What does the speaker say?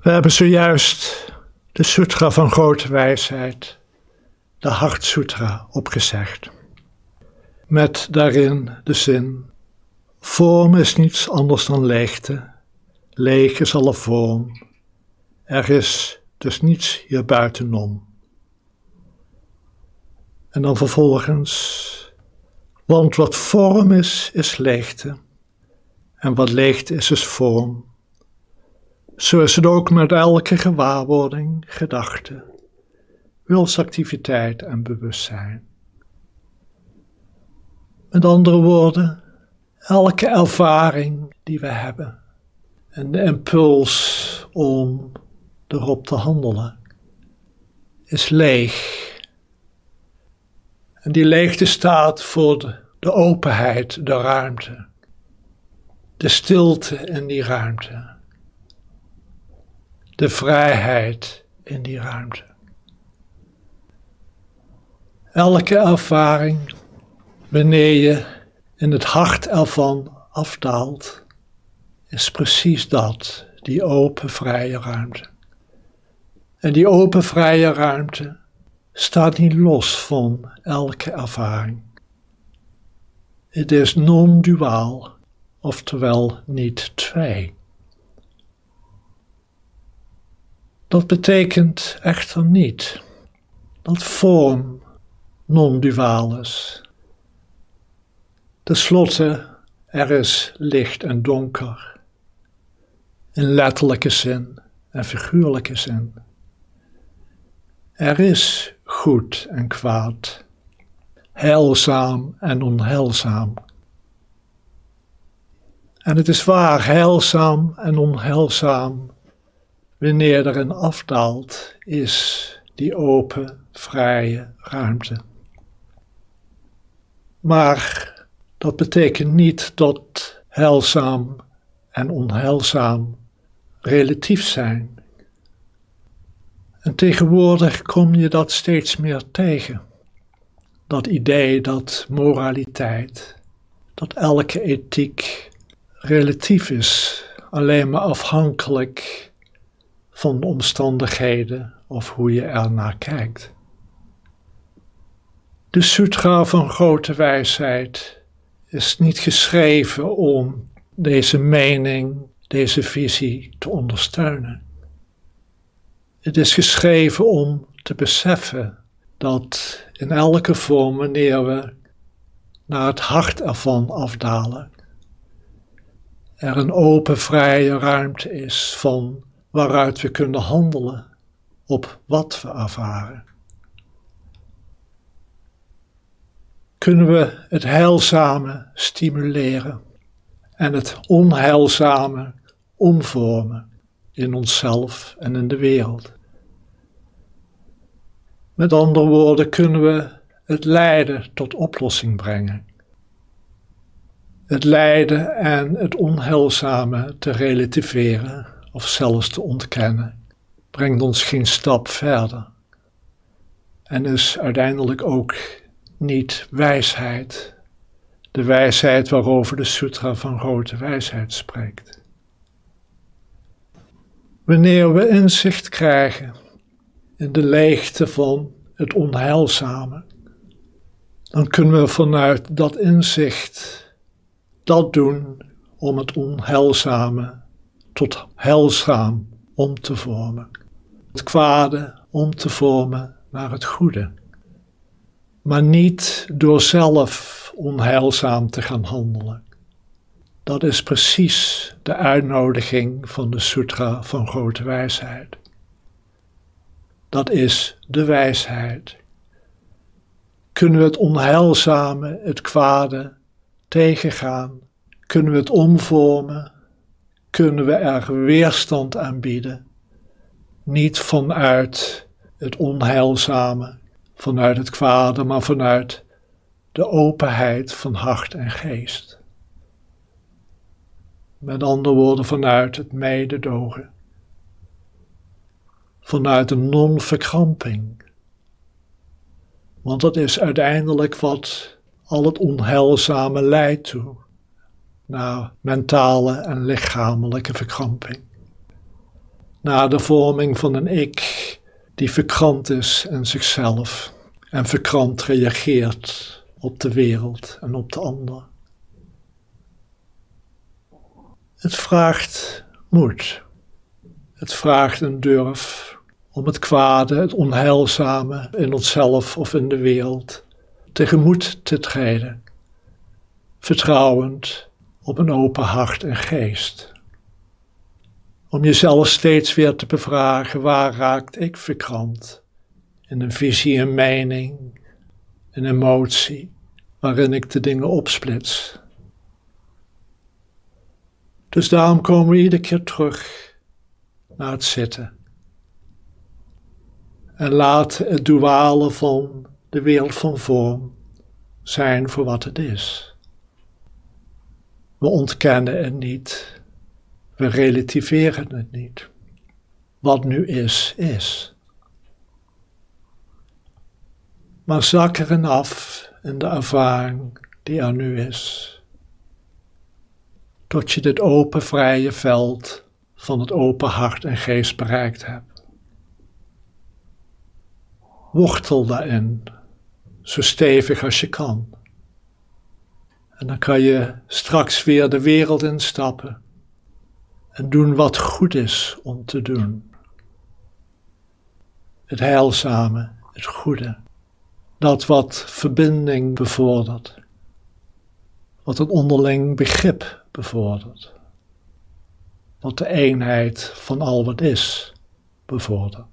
We hebben zojuist de Sutra van Grote Wijsheid, de Hart Sutra, opgezegd. Met daarin de zin: Vorm is niets anders dan leegte, leeg is alle vorm, er is dus niets hier buitenom. En dan vervolgens, want wat vorm is, is leegte, en wat leegte is, is vorm. Zo is het ook met elke gewaarwording, gedachte, wilsactiviteit en bewustzijn. Met andere woorden, elke ervaring die we hebben en de impuls om erop te handelen is leeg. En die leegte staat voor de, openheid, de ruimte, de stilte in die ruimte de vrijheid in die ruimte. Elke ervaring, wanneer je in het hart ervan afdaalt, is precies dat, die open, vrije ruimte. En die open, vrije ruimte staat niet los van elke ervaring. Het is non-duaal, oftewel niet twee. Dat betekent echter niet dat vorm non-duaal is. Ten slotte, er is licht en donker, in letterlijke zin en figuurlijke zin. Er is goed en kwaad, heilzaam en onheilzaam. En het is waar, heilzaam en onheilzaam wanneer er een afdaalt, is die open, vrije ruimte. Maar dat betekent niet dat heilzaam en onheilzaam relatief zijn. En tegenwoordig kom je dat steeds meer tegen. Dat idee dat moraliteit, dat elke ethiek relatief is, alleen maar afhankelijk van de omstandigheden of hoe je ernaar kijkt. De Sutra van Grote Wijsheid is niet geschreven om deze mening, deze visie te ondersteunen. Het is geschreven om te beseffen dat in elke vorm, wanneer we naar het hart ervan afdalen, er een open, vrije ruimte is van waaruit we kunnen handelen op wat we ervaren. Kunnen we het heilzame stimuleren en het onheilzame omvormen in onszelf en in de wereld. Met andere woorden, kunnen we het lijden tot oplossing brengen. Het lijden en het onheilzame te relativeren of zelfs te ontkennen, brengt ons geen stap verder. En is uiteindelijk ook niet wijsheid, de wijsheid waarover de Sutra van Grote Wijsheid spreekt. Wanneer we inzicht krijgen in de leegte van het onheilzame, dan kunnen we vanuit dat inzicht dat doen om het onheilzame tot heilzaam om te vormen. Het kwade om te vormen naar het goede. Maar niet door zelf onheilzaam te gaan handelen. Dat is precies de uitnodiging van de Sutra van Grote Wijsheid. Dat is de wijsheid. Kunnen we het onheilzame, het kwade tegengaan? Kunnen we het omvormen kunnen we er weerstand aan bieden. Niet vanuit het onheilzame, vanuit het kwade, maar vanuit de openheid van hart en geest. Met andere woorden, vanuit het mededogen. Vanuit een non-verkramping. Want dat is uiteindelijk wat al het onheilzame leidt toe naar mentale en lichamelijke verkramping. naar de vorming van een ik die verkrant is in zichzelf en verkrant reageert op de wereld en op de ander. Het vraagt moed. Het vraagt een durf om het kwade, het onheilzame in onszelf of in de wereld tegemoet te treden, vertrouwend op een open hart en geest. Om jezelf steeds weer te bevragen, waar raakt ik verkrant? In een visie, een mening, een emotie, waarin ik de dingen opsplits. Dus daarom komen we iedere keer terug naar het zitten. En laat het duale van de wereld van vorm zijn voor wat het is. We ontkennen het niet. We relativeren het niet. Wat nu is, is. Maar zak erin af in de ervaring die er nu is. Tot je dit open, vrije veld van het open hart en geest bereikt hebt. Wortel daarin, zo stevig als je kan. En dan kan je straks weer de wereld instappen en doen wat goed is om te doen. Het heilzame, het goede, dat wat verbinding bevordert, wat een onderling begrip bevordert, wat de eenheid van al wat is bevordert.